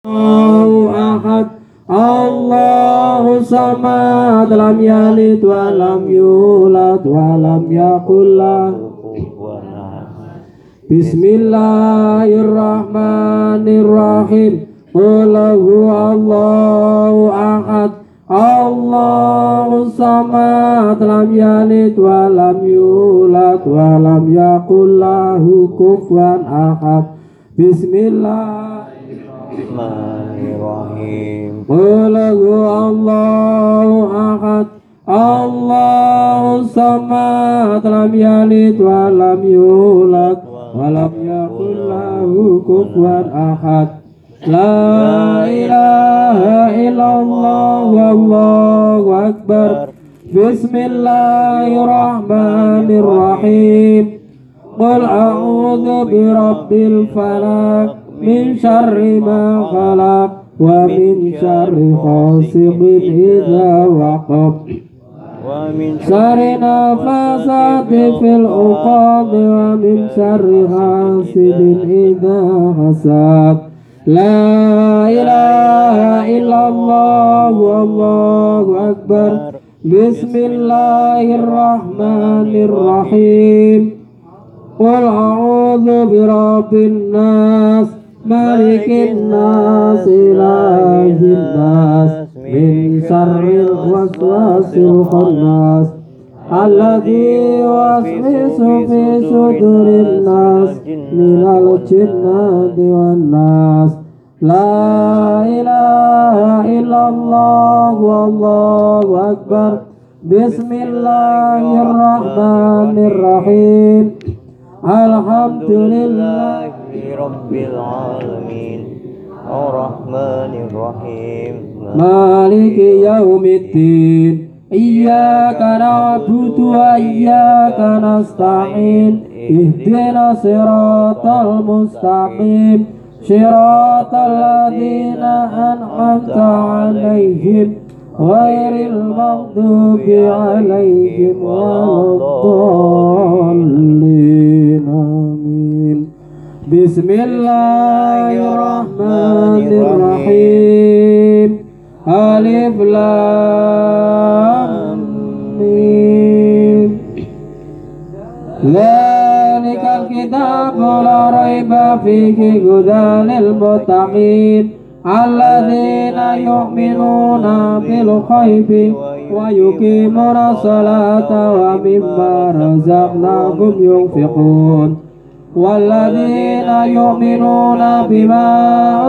Allahu ahad. Allahu samad. Lam yalid wa lam yulad wa lam yakul Bismillahirrahmanirrahim. Qul Allahu ahad. Allahu samad. Lam yalid wa lam yulad wa lam yakul kufuwan ahad. Bismillah. بسم الله Bismillahirrahmanirrahim. قل هو الله أحد الله الصمد لم يلد ولم يولد ولم يكن له كفوا أحد لا إله إلا الله والله أكبر بسم الله الرحمن الرحيم قل أعوذ برب الفلق من شر ما خلق ومن شر غاسق إذا وقب ومن شر نفاسات في العقاد ومن شر حاسد إذا حسد لا إله إلا الله والله أكبر بسم الله الرحمن الرحيم قل أعوذ برب الناس malikin nas ilahin nas min syarril waswasil khannas. Alladhi waswisu fi sudurin nas minal jinnati wan nas. La ilaha illallah wallahu akbar. Bismillahirrahmanirrahim. Alhamdulillah. الرحمن الرحيم الحمد لله رب العالمين الرحمن الرحيم مالك يوم الدين إياك نعبد وإياك نستعين اهدنا صراط المستقيم صراط الذين أنعمت عليهم غير المغضوب عليهم ولا الضالين آمين Bismillahirrahmanirrahim. Alif Lam Mim. Zalikal kitabu la raiba fihi hudalil mutamin Alladzina yu'minuna bil khaybi wa yuqimuna salata wa mimma razaqnahum yunfiqun. والذين يؤمنون بما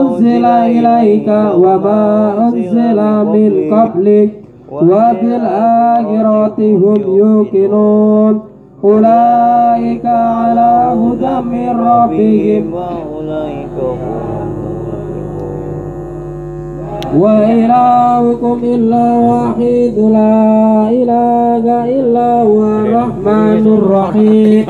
أنزل إليك وما أنزل من قبلك وبالآخرة هم يوقنون. أولئك على هدى من ربهم. وأولئك هم وإلهكم إلا واحد لا إله إلا هو الرحمن الرحيم.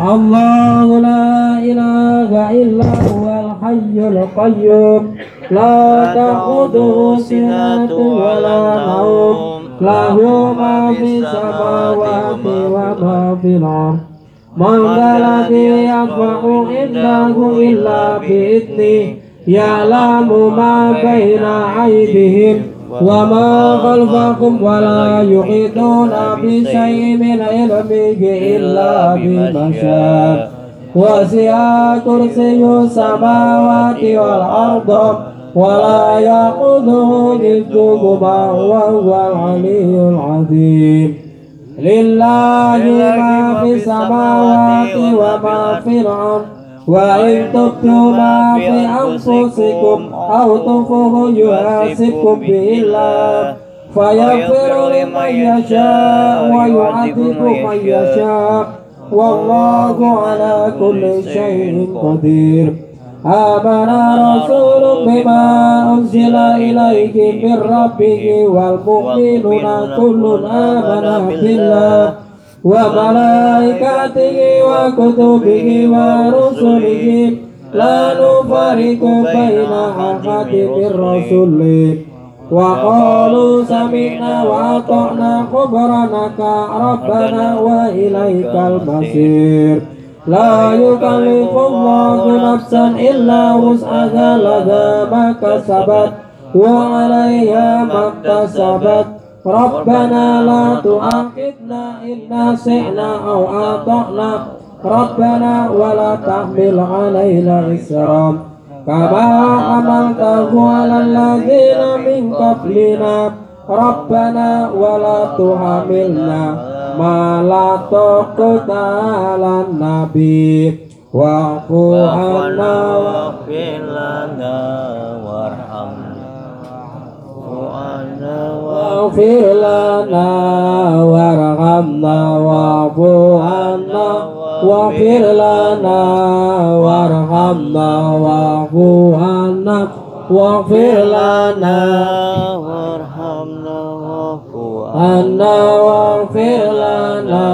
الله لا إله إلا هو الحي القيوم لا تأخذه سنة ولا نوم له ما في السماوات وما في الأرض من ذا الذي يشفع عنده إلا بإذنه يعلم ما بين أيديهم وما خلفكم ولا يحيطون بشيء من علمه إلا بما شاء وسع كرسي السماوات والأرض ولا يأخذه حفظهما وهو العلي العظيم. لله ما في السماوات وما في الأرض. وإن تبدوا ما في أنفسكم أو تخفوه يحاسبكم به الله فيغفر لمن يشاء ويعذب من يشاء والله على كل شيء قدير آمن رسول بما أنزل إليه من ربه والمؤمنون كل آمن بالله وملائكته وكتبه ورسله لا نفرق بين أحد من رسله وقالوا سمعنا وأطعنا غفرانك ربنا وإليك المصير لا يكلف الله نفسا إلا وسعها لها ما كسبت وعليها ما اكتسبت ربنا لا تؤاخذنا إن نسينا أو أخطأنا ربنا ولا تحمل علينا إسرا كما حملته على الذين من قبلنا ربنا ولا تحملنا ما لا طاقة لنا به واعف عنا واغفر لنا واغفر لنا وارحمنا واعف عنا واغفر لنا وارحمنا واعف عنا واغفر لنا وارحمنا واعف عنا واغفر لنا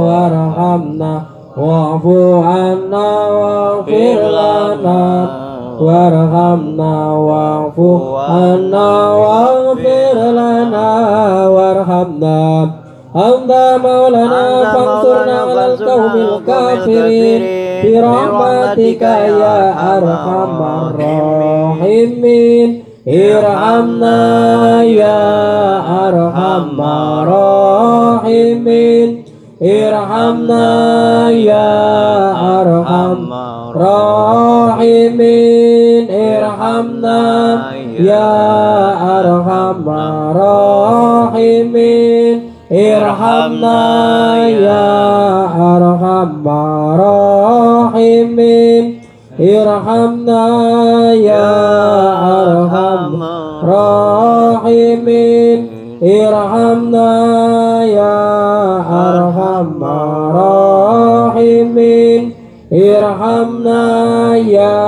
وارحمنا واعف عنا واغفر لنا وارحمنا واعف عنا واغفر لنا وارحمنا أنت مولانا فانصرنا على القوم الكافرين برحمتك يا أرحم الراحمين ارحمنا يا أرحم الراحمين Irhamna ya arham rahimin Irhamna ya arham rahimin Irhamna ya arham rahimin Irhamna ya arham rahimin Irhamna ya أرحم الراحمين ارحمنا يا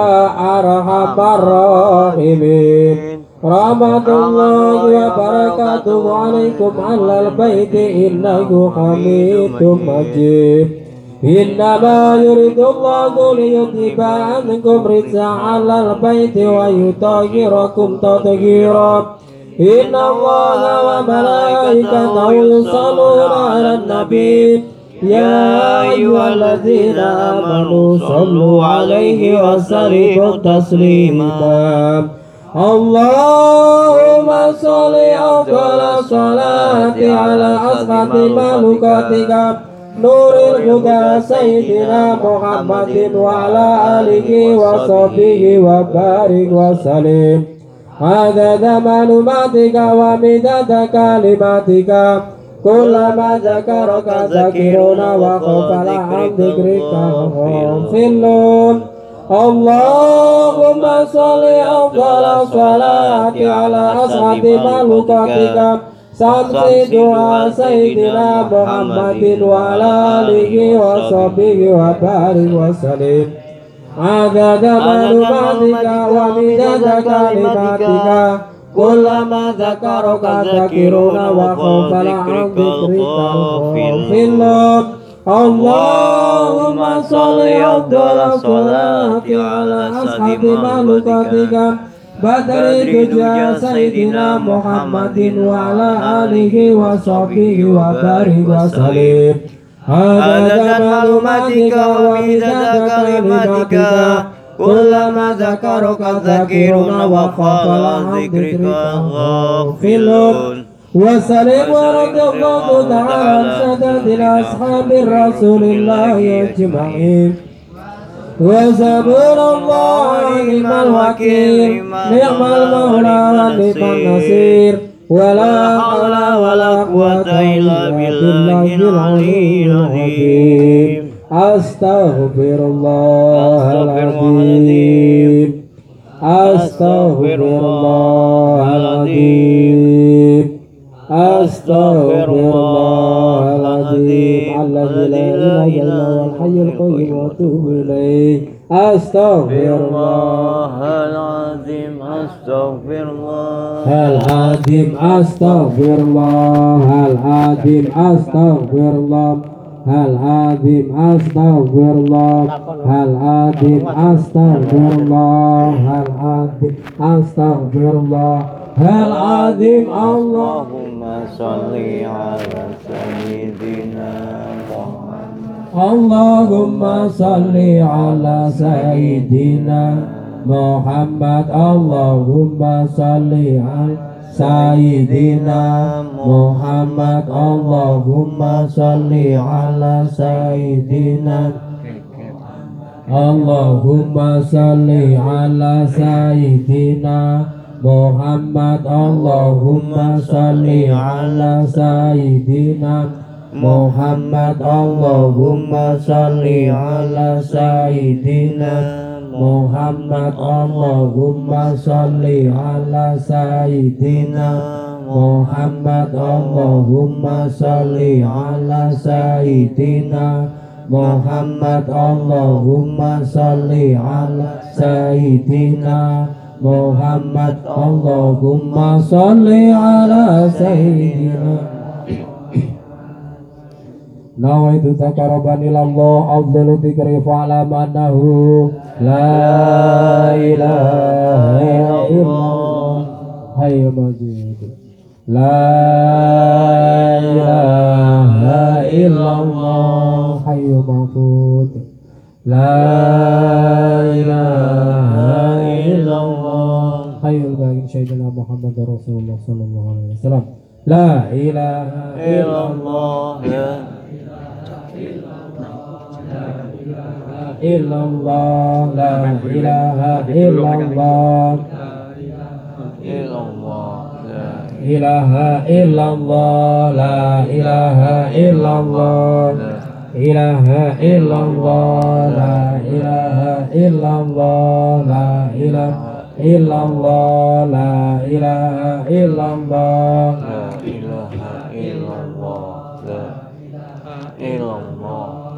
أرحم الراحمين رحمة الله وبركاته عليكم على البيت إنه حميد مجيد إنما يريد الله ليذهب عنكم رجس على البيت ويطهركم تطهيرا إن الله وملائكته يصلون على النبي. يا أيها الذين آمنوا صلوا عليه وسلموا تسليما. اللهم صل أفضل الصلاة على أسعد مخلوقاتك نور الهدى سيدنا محمد وعلى آله وصحبه وبارك وسلم. عدد معلوماتك ومداد كلماتك كلما ذكرك ذاكرون وغفل عن ذكرك غافلون اللهم صل أفضل الصلاة على أسعد مخلوقاتك سمع دعاء سيدنا محمد وعلى آله وصحبه وبارك وسلم عدد معلوماتك ومداد كلماتك كلما ذكرك ذاكرون وغفل عن ذكرك غافلون اللهم صل أفضل الصلاة على أصحاب مخلوقاتك بدر الدجى سيدنا محمد وعلى آله وصحبه وبارك وسلم عدد معلوماتك ومداد كلماتك كلما ذكرك ذاكرون وغفل عن ذكرك غافلون. وسلم ورضي الله تعالى عن سادات أصحاب رسول الله أجمعين. وزبور الله نعم الوكيل. نعم المولى ونعم النصير. ولا حول ولا قوة إلا بالله العلي العظيم. أستغفر الله العظيم. أستغفر الله العظيم. أستغفر الله العظيم. الذي لا إله إلا هو الحي القيوم. وأتوب إليه. أستغفر الله. العظيم. astagfirullah Hal adim astagfirullah Hal adim astagfirullah Hal adim astagfirullah Hal adim astagfirullah Hal adim astagfirullah Hal adim Allahumma salli ala sayyidina Muhammad. Allahumma salli ala sayyidina Muhammad Allahumma salli ala sayyidina Muhammad. Allahumma salli ala sayyidina Allahumma salli ala sayyidina Muhammad. Allahumma salli ala sayyidina Muhammad. Allahumma salli ala sayyidina Muhammad Allahumma salli ala sayyidina Muhammad Allahumma salli ala sayyidina Muhammad Allahumma salli ala sayyidina Muhammad Allahumma salli ala sayyidina Nawaitu taqarraban ila Allah afdalu dzikri fa'lam annahu la ilaha illallah. Hayya majid. La ilaha illallah. Hayya mafud la ilaha illallah. Hayya bagi sayyidina Muhammad Rasulullah sallallahu alaihi wasallam. La ilaha illallah illallah la ilaha illallah illallah la ilaha illallah la ilaha illallah ilaha illallah la ilaha illallah la ilaha illallah la ilaha illallah la ilaha illallah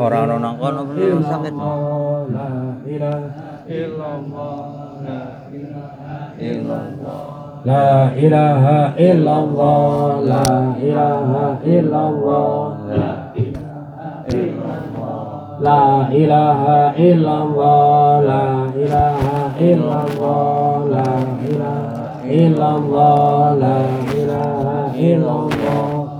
Orang orang nih yang sakit La ilaha illallah la ilaha illallah La ilaha illallah la ilaha illallah la ilaha illallah la illallah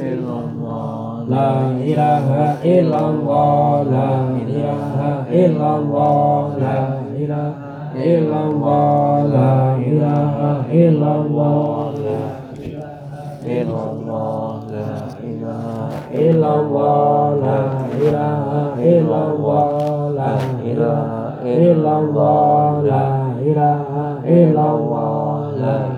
illallah La ilaha illallah la ilaha illallah la ilaha illallah la ilaha illallah la la ilaha illallah la ilaha illallah la ilaha illallah la ilaha illallah la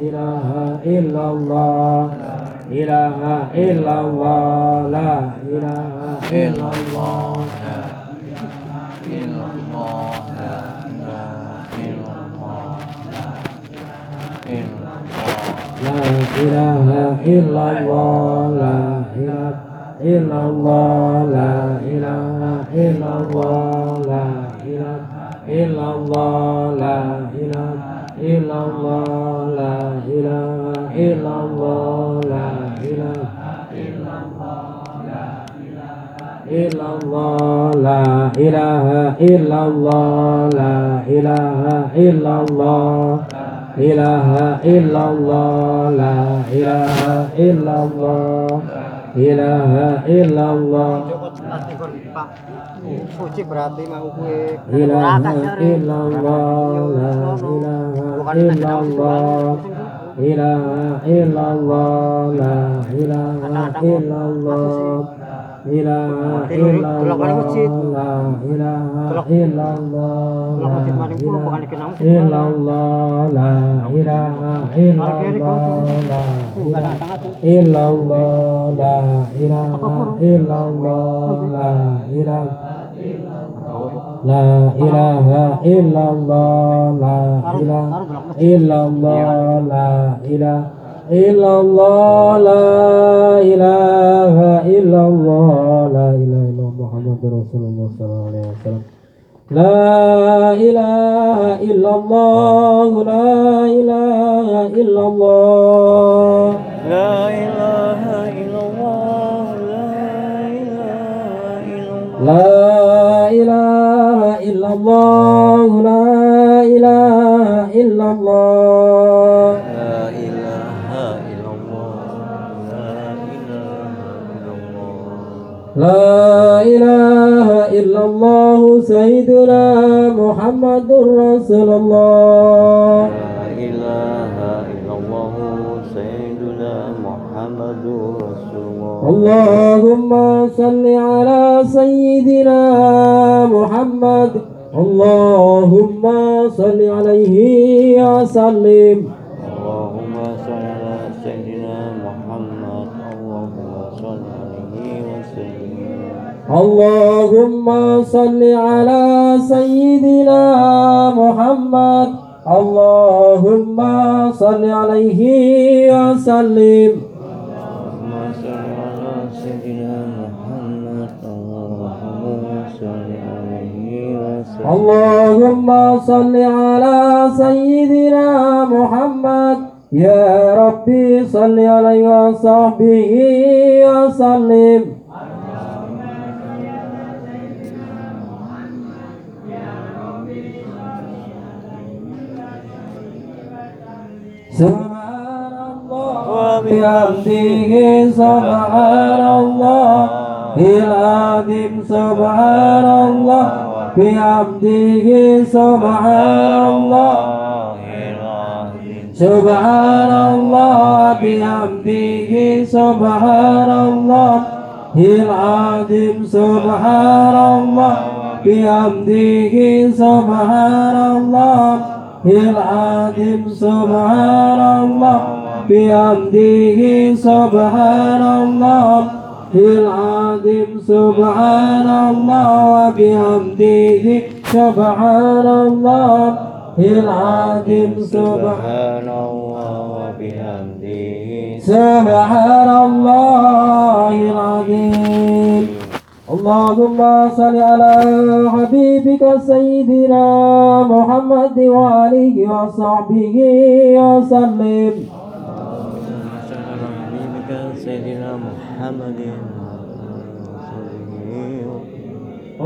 ilaha illallah. Ilaha illallah. La ilaha illallah. La ilaha illallah. La ilaha La ilaha La ilaha illallah. La ilaha illallah. La ilaha illallah. La ilaha illallah La ilaha illallah La ilaha illallah La ilaha illallah ilaha illallah la ilaha illallah ilaha illallah. Suci berarti mau kue. Ilaha illallah la ilaha illallah ilaha illallah la ilaha illallah ilaha illallah la ilaha illallah la maling pun bukan ilaha illallah la ilaha illallah la Bukan ada sangat. illallah la ilaha illallah la ilaha La إلا الله لا إله إلا الله لا إله إلا الله محمد رسول الله صلى الله عليه وسلم. لا إله إلا الله لا إله إلا الله. لا إله إلا الله لا إله إلا الله. لا إله إلا الله لا إله إلا الله سيدنا محمد رسول الله. La ilaha illallah Sayyiduna Muhammadur Rasulullah اللهم صل على سيدنا محمد. اللهم صل عليه وسلم. اللهم صل على سيدنا محمد. اللهم صل عليه وسلم. salli ala Sayyidina Muhammad Allahumma salli alaihi wa sallim اللهم صل على سيدنا محمد. يا ربي صل عليه وصحبه وسلم. Subhanallah wa bihamdihi subhanallah Iladim subhanallah bihamdihi subhanallah Subhanallah bihamdihi subhanallah Iladim subhanallah bihamdihi subhanallah العظيم سبحان الله بحمده سبحان الله العظيم سبحان الله بحمده سبحان الله العظيم سبحان الله وبحمده سبحان الله العظيم اللهم صل على حبيبك سيدنا محمد وآله وصحبه وسلم. Sayyidina Muhammadin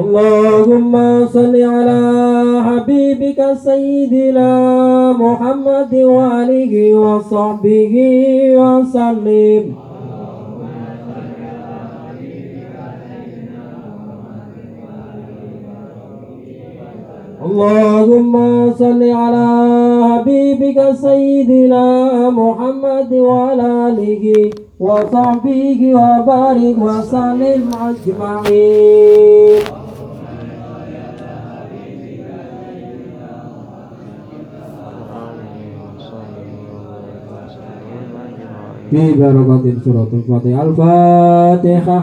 اللهم صل على حبيبك سيدنا محمد وآله وصحبه وسلم. اللهم صل على حبيبك سيدنا محمد وعلى آله وصحبه وبارك وسلم أجمعين. في بركة سورة الفاتحة الفاتحة